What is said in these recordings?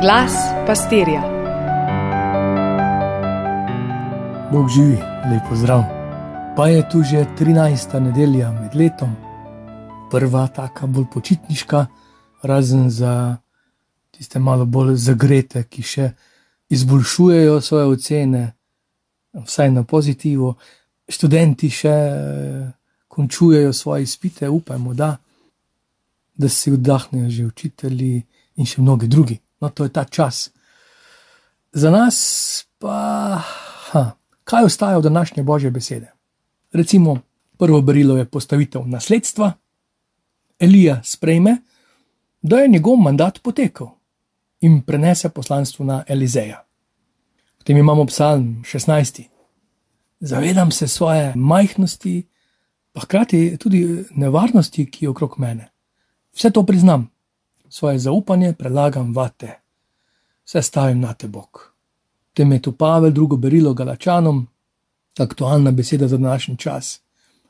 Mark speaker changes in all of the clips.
Speaker 1: Glas pastirja.
Speaker 2: Bog živi, lepo zdrav. Pa je tu že 13. nedelja med letom, prva taka bolj počitniška, razen za tiste malo bolj zagrete, ki še izboljšujejo svoje ocene, vsaj na pozitivo. Študenti še eh, končujejo svoje izpite, upajmo, da, da si vdahnejo že učitelji in še mnogi drugi. No, to je ta čas. Za nas pa, ha, kaj ostaje od današnje božje besede? Recimo, prvo berilo je postavitev nasledstva, Elija sprejme, da je njegov mandat potekel in prenese poslanstvo na Elizeja. Potem imamo psalm 16. Zavedam se svoje majhnosti, pa hkrati tudi nevarnosti, ki je okrog mene. Vse to priznam, svoje zaupanje prelagam vate, vse stavim na te Bog. Tem je tu Pavel, drugo berilo Galačanom, aktualna beseda za današnji čas.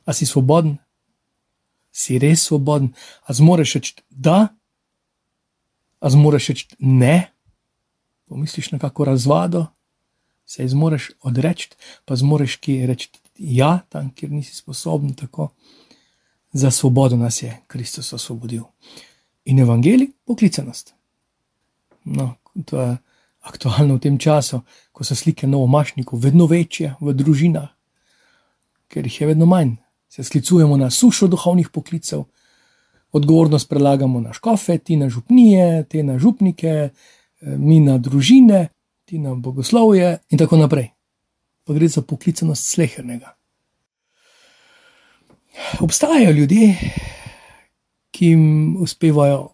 Speaker 2: A si svoboden? Si res svoboden? A zmoreš reči da? A zmoreš reči ne? Pomisliš na kako razvado? Se zmoreš odreči, pa zmoreš ki reči ja, tam, kjer nisi sposoben tako. Za svobodo nas je Kristus osvobodil. In evangelij, poklicanost. No, to je aktualno v tem času, ko so slike novomašnikov vedno večje v družinah, ker jih je vedno manj. Se sklicujemo na sušo duhovnih poklicev, odgovornost prelagamo na škofe, ti na župnije, te na župnike, eh, mi na družine, ti na bogoslovje in tako naprej. Pa gre za poklicanost slehernega. Obstajajo ljudje, ki jim uspevajo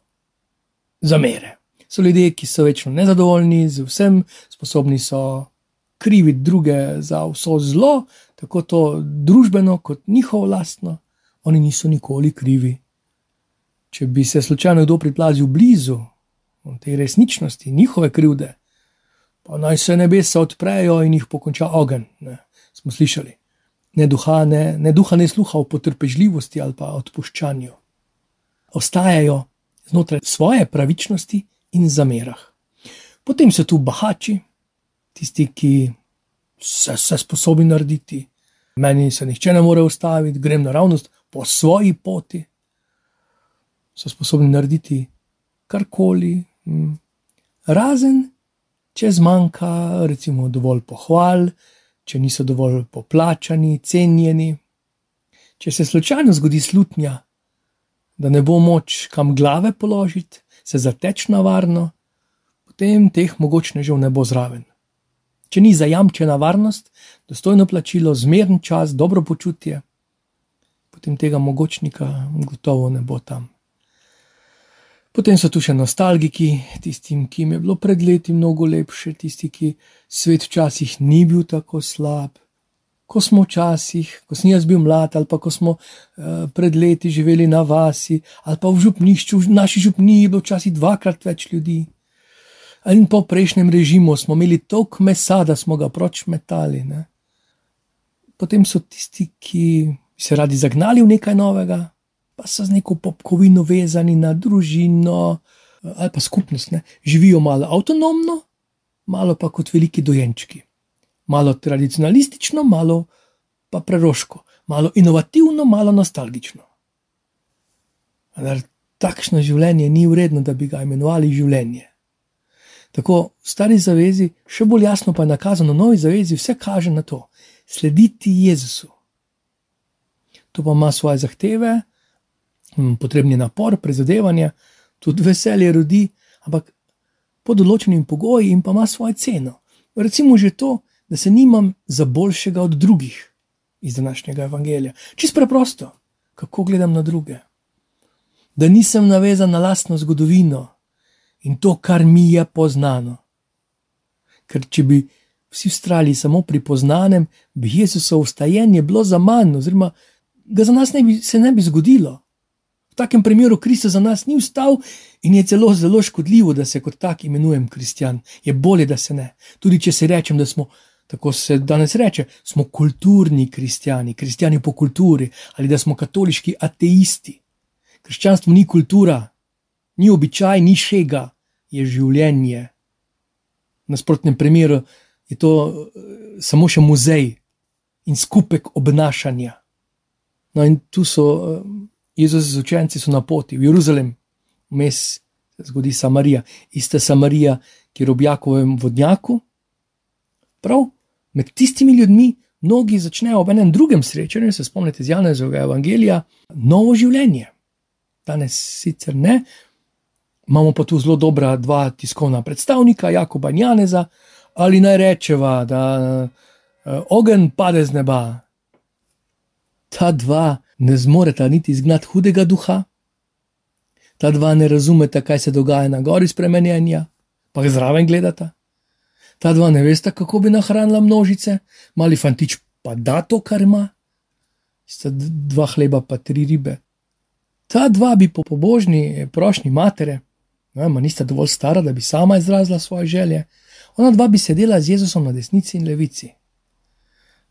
Speaker 2: zamere. So ljudje, ki so večno nezadovoljni z vsem, sposobni so kriviti druge za vso zlo, tako to družbeno kot njihovo lastno, oni niso nikoli krivi. Če bi se slučajno kdo priplazil blizu te resničnosti, njihove krivde, pa naj se nebesa odprejo in jih pokonča ogen. Ne, smo slišali. Ne duha, ne, ne duha, ne sluha v potrpežljivosti ali pa odpuščanju. Ostajajo znotraj svoje pravičnosti in zamerah. Potem so tu bahači, tisti, ki se vse sposobni narediti, meni se nihče ne more ustaviti, grem naravnost po svoji poti. So sposobni narediti karkoli, hm. razen če zmanjka, recimo, dovolj pohval, če niso dovolj poplačani, cenjeni. Če se slučajno zgodi slutnja, da ne bo moč kam glave položiti, se zateč na varno, potem teh mogočnežev ne bo zraven. Če ni zajamčena varnost, dostojno plačilo, zmeren čas, dobro počutje, potem tega mogočnika gotovo ne bo tam. Potem so tu še nostalgiki, tistim, ki jim je bilo pred leti mnogo lepše, tisti, ki svet včasih ni bil tako slab, ko smo včasih, ko sem jaz bil mlad, ali pa ko smo uh, pred leti živeli na vasi, ali pa v župnišču, v naši župniji je bilo včasih dvakrat več ljudi. In po prejšnjem režimu smo imeli toliko mesa, da smo ga proč metali. Ne? Potem so tisti, ki se radi zagnali v nekaj novega, pa so z neko popkovino vezani na družino eh, ali pa skupnost, ne? živijo malo avtonomno, malo pa kot veliki dojenčki malo tradicionalistično, malo pa preroško, malo inovativno, malo nostalgično. Ampak takšno življenje ni vredno, da bi ga imenovali življenje. Tako v stari zavezi, še bolj jasno pa je nakazano v novi zavezi, vse kaže na to: slediti Jezusu. To pa ima svoje zahteve, hm, potrebni napor, prizadevanja, tudi veselje rodi, ampak pod določenimi pogoji in pa ima svojo ceno. Recimo že to, da se nimam za boljšega od drugih iz današnjega evangelija. Čist preprosto, kako gledam na druge. Da nisem navezan na lastno zgodovino in to, kar mi je poznano. Ker če bi vsi ustrali samo pri poznanem, bi Jezusovo vstajenje bilo za manj, oziroma ga za nas ne bi, se ne bi zgodilo. V takem primeru Kristus za nas ni vstal in je celo zelo škodljivo, da se kot tak imenujem kristjan. Je bolje, da se ne. Tudi če se rečem, da smo tako se danes reče, smo kulturni kristijani, kristijani po kulturi ali da smo katoliški ateisti. Krščanstvo ni kultura, ni običaj, ni šega, je življenje, V nasprotnem primeru je to eh, samo še muzej in skupek obnašanja. No, in tu so eh, Jezus z učenci na poti v Jeruzalem, vmes se zgodi Samarija, ista Samarija, ki je v Jakovem vodnjaku. Prav med tistimi ljudmi, mnogi začnejo ob enem drugem srečanju, se spomnite iz Janezovega evangelija, novo življenje. Danes sicer ne, imamo pa tu zelo dobra dva tiskovna predstavnika, Jakoba in Janeza, ali naj rečeva, da uh, ogen pade z neba. Ta dva ne zmoreta niti izgnati hudega duha, ta dva ne razumeta, kaj se dogaja na gori spremenjenja, pa jih zraven gledata. Ta dva ne veste, kako bi nahranila množice, mali fantič pa da to, kar ima, sta dva hleba, pa tri ribe. Ta dva bi po pobožni prošnji matere, no, nista dovolj stara, da bi sama izrazila svoje želje, ona dva bi sedela z Jezusom na desnici in levici.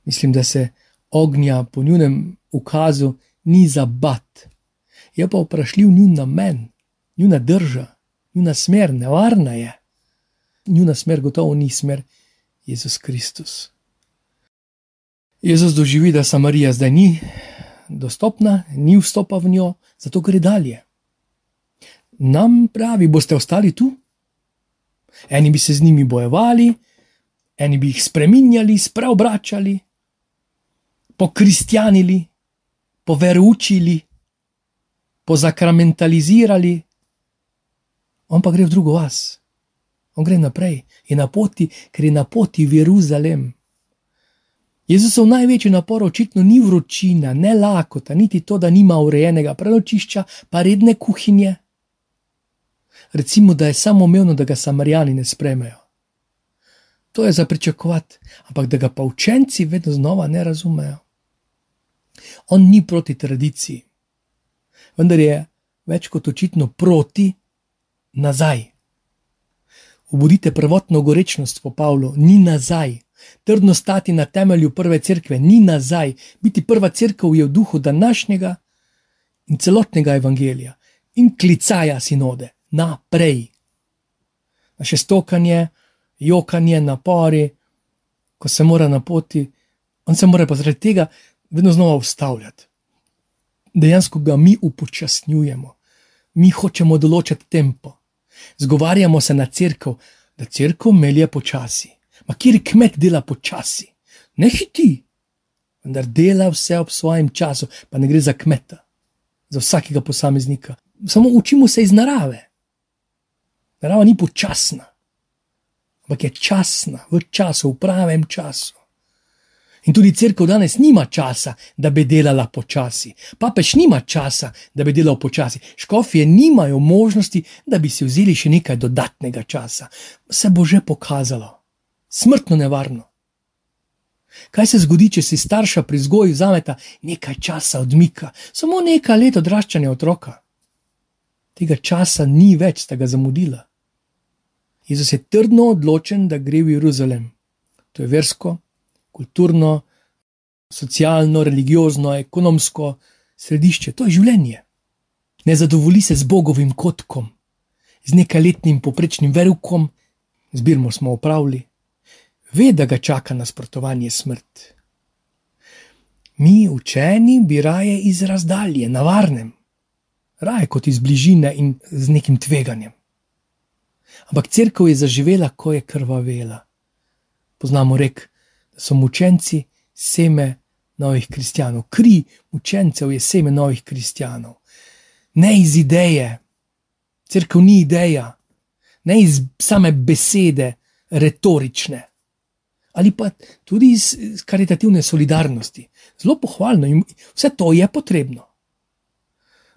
Speaker 2: Mislim, da se ognja po njunem ukazu ni za bat, je pa vprašljiv njun namen, njuna drža, njuna smer, nevarna je. Njuna smer gotovo ni smer Jezus Kristus. Jezus doživi, da Samarija zdaj ni dostopna, ni vstopa v njo, zato gre dalje. Nam pravi, boste ostali tu? Eni bi se z njimi bojevali, eni bi jih spremenjali, spreobračali, pokristjanili, poveručili, pozakramentalizirali. On pa gre v drugo vas, on gre naprej, je na poti, ker je na poti v Jeruzalem. Jezusov največji napor očitno ni vročina, ne lakota, niti to, da nima urejenega prenočišča, pa redne kuhinje. Recimo, da je samo umevno, da ga samarijani ne spremejo. To je za pričakovati, ampak da ga pa učenci vedno znova ne razumejo. On ni proti tradiciji, vendar je več kot očitno proti nazaj. Obudite prvotno gorečnost po Pavlu, ni nazaj. Trdno stati na temelju prve cerkve, ni nazaj. Biti prva cerkev je v duhu današnjega in celotnega evangelija in klicaja sinode naprej. Naše stokanje, jokanje, napori, ko se mora na poti, on se mora pa zaradi tega vedno znova ustavljati. Dejansko ga mi upočasnjujemo, mi hočemo določiti tempo. Zgovarjamo se na crkvo, da crkva melje počasi. Ma kjer kmet dela počasi, ne hiti, vendar dela vse ob svojem času, pa ne gre za kmeta, za vsakega posameznika. Samo učimo se iz narave. Narava ni počasna, ampak je časna, v času, v pravem času. In tudi crkva danes nima časa, da bi delala počasi. Papež nima časa, da bi delal počasi. Škofje nimajo možnosti, da bi si vzeli še nekaj dodatnega časa. Se bo že pokazalo. Smrtno nevarno. Kaj se zgodi, če si starša pri vzgoji vzameta nekaj časa odmika, samo nekaj let odraščanja otroka? Tega časa ni več, sta ga zamudila. Jezus je trdno odločen, da gre v Jeruzalem. To je versko, kulturno, socialno, religiozno, ekonomsko središče, to je življenje. Ne zadovolji se z bogovim kotkom, z nekajletnim poprečnim verukom, zbirmo smo opravili, ve, da ga čaka nasprotovanje smrt. Mi, učeni, bi raje iz razdalje, na varnem, raje kot iz bližine in z nekim tveganjem. Ampak crkva je zaživela, ko je krvavela. Poznamo rek, so mučenci seme novih kristijanov, kri mučencev je seme novih kristijanov. Ne iz ideje, crkva ni ideja, ne iz same besede, retorične. Ali pa tudi iz karitativne solidarnosti. Zelo pohvalno in vse to je potrebno.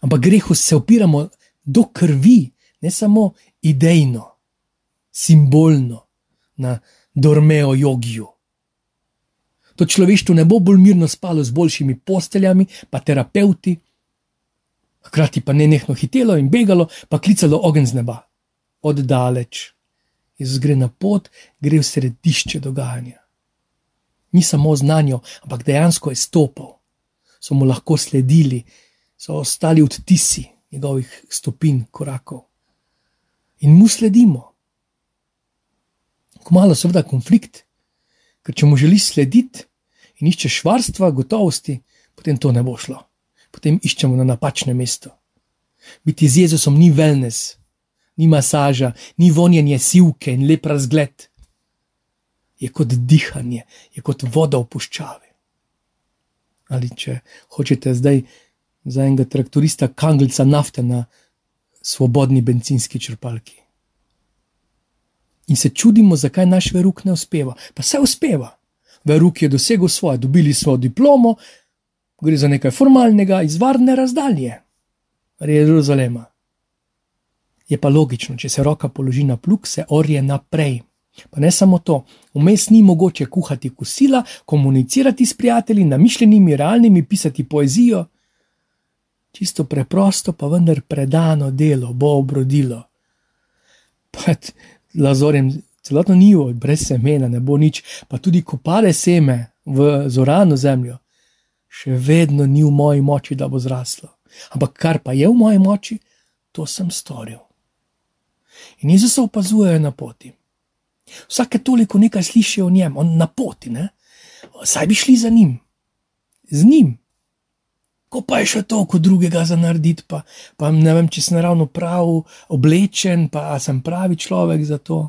Speaker 2: Ampak grehu se opiramo do krvi, ne samo idejno, simbolno, na dormeo jogiju. To človeštvo ne bo bolj mirno spalo z boljšimi posteljami, pa terapeuti, hkrati pa ne nehno hitelo in begalo, pa klicalo ogen z neba. Oddaleč. Jezus gre na pot, gre v središče dogajanja. Ni samo znanje, ampak dejansko je stopil, so mu lahko sledili, so ostali odtisi njegovih stopinj, korakov. In mu sledimo. Kmalo seveda konflikt, ker če mu želiš slediti in iščeš varstva, gotovosti, potem to ne bo šlo. Potem iščemo na napačnem mestu. Biti z Jezusom ni wellness, ni masaža, ni vonjenje sivke in lep razgled. Je kot dihanje, je kot voda v puščavi. Ali če hočete zdaj za enega traktorista, kanglica nafte na svobodni benzinski črpalki. In se čudimo, zakaj naš veruk ne uspeva. Pa se uspeva. Veruk je dosegel svoje, dobili smo diplomo, gre za nekaj formalnega, iz varne razdalje, Jeruzalema. Je pa logično, če se roka položi na plug, se orje naprej. Pa ne samo to, vmes ni mogoče kuhati kosila, komunicirati s prijatelji, namišljenimi, realnimi, pisati poezijo čisto preprosto, pa vendar predano delo bo obrodilo. Pač lazorjem celotno nivo, brez semena, ne bo nič, pa tudi ko pade seme v zorano zemljo, še vedno ni v moji moči, da bo zraslo. Ampak kar pa je v moji moči, to sem storil. In Jezus se opazuje na poti. Vsake toliko nekaj slišijo o njem, on na poti, ne? saj bi šli za njim, z njim, ko pa je še toliko drugega za narediti, pa, pa ne vem, če sem ravno prav oblečen, pa sem pravi človek za to.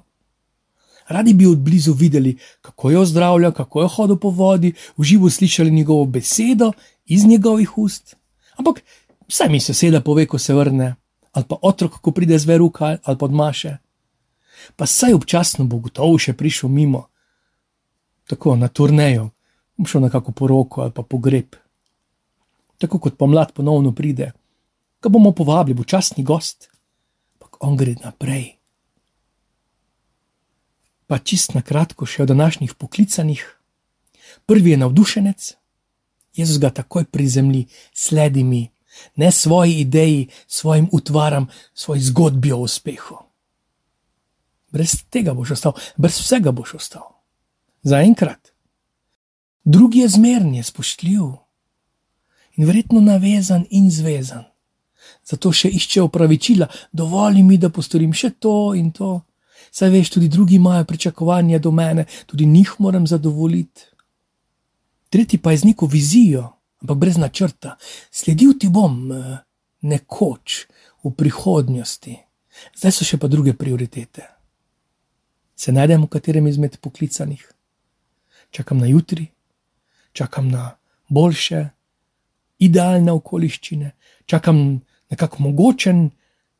Speaker 2: Radi bi od blizu videli, kako jo zdravlja, kako jo hodi po vodi, v živo slišali njegovo besedo iz njegovih ust. Ampak vsaj mi soseda pove, ko se vrne, ali pa otrok, ko pride z veruka ali pod maše. Pa saj občasno bo gotovo še prišel mimo, tako na turnejo, bom šel na kako poroko ali pa pogreb tako kot pomlad ponovno pride, ga bomo povabili, bo časni gost, ampak on gre naprej. Pa čist na kratko še o današnjih poklicanih. Prvi je navdušenec, Jezus ga takoj prizemlji, sledi mi, ne svoji ideji, svojim utvaram, svoji zgodbi o uspehu. Brez tega boš ostal, brez vsega boš ostal. Za enkrat. Drugi je zmeren, je spoštljiv in verjetno navezan in zvezan. Zato še išče opravičila, dovoli mi, da postorim še to in to. Saj veš, tudi drugi imajo pričakovanja do mene, tudi njih moram zadovoljiti. Tretji pa je z neko vizijo, ampak brez načrta. Sledil ti bom eh, nekoč v prihodnosti, zdaj so še pa druge prioritete. Se najdem v katerem izmed poklicanih, čakam na jutri, čakam na boljše, idealne okoliščine, čakam nekako mogočen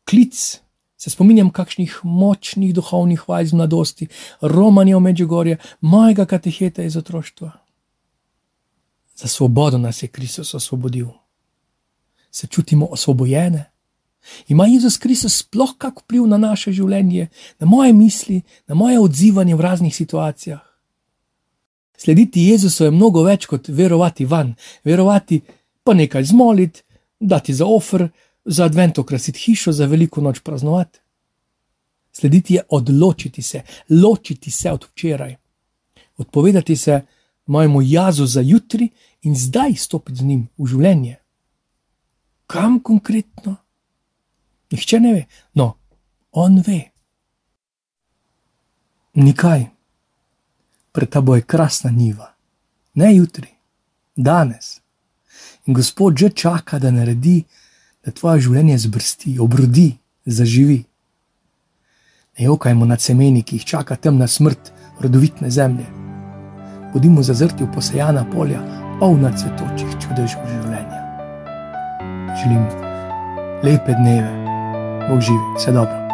Speaker 2: klic. Se spominjam kakšnih močnih duhovnih vaj iz mladosti, romanja v Međugorje, mojega kateheta iz otroštva. Za svobodo nas je Kristus osvobodil. Se čutimo osvobojene? Ima Jezus Kristus sploh kak vpliv na naše življenje, na moje misli, na moje odzivanje v raznih situacijah? Slediti Jezusu je mnogo več kot verovati van, verovati pa nekaj zmoliti, dati za ofr, za advent okrasiti hišo, za veliko noč praznovati. Slediti je odločiti se, ločiti se od včeraj, odpovedati se mojemu jazu za jutri in zdaj stopiti z njim v življenje. Kam konkretno? Nihče ne ve, no, on ve. Nikaj, pred tabo je krasna niva, ne jutri, danes. Gospod že čaka, da naredi, da tvoje življenje zbrsti, obrodi, zaživi. Ne jokajmo nad semeni, ki jih čaka temna smrt rodovitne zemlje. Bodimo zazrti v posejana polja, polna cvetočih čudežev življenja. Želim lepe dneve, Bog živi, vse dobro.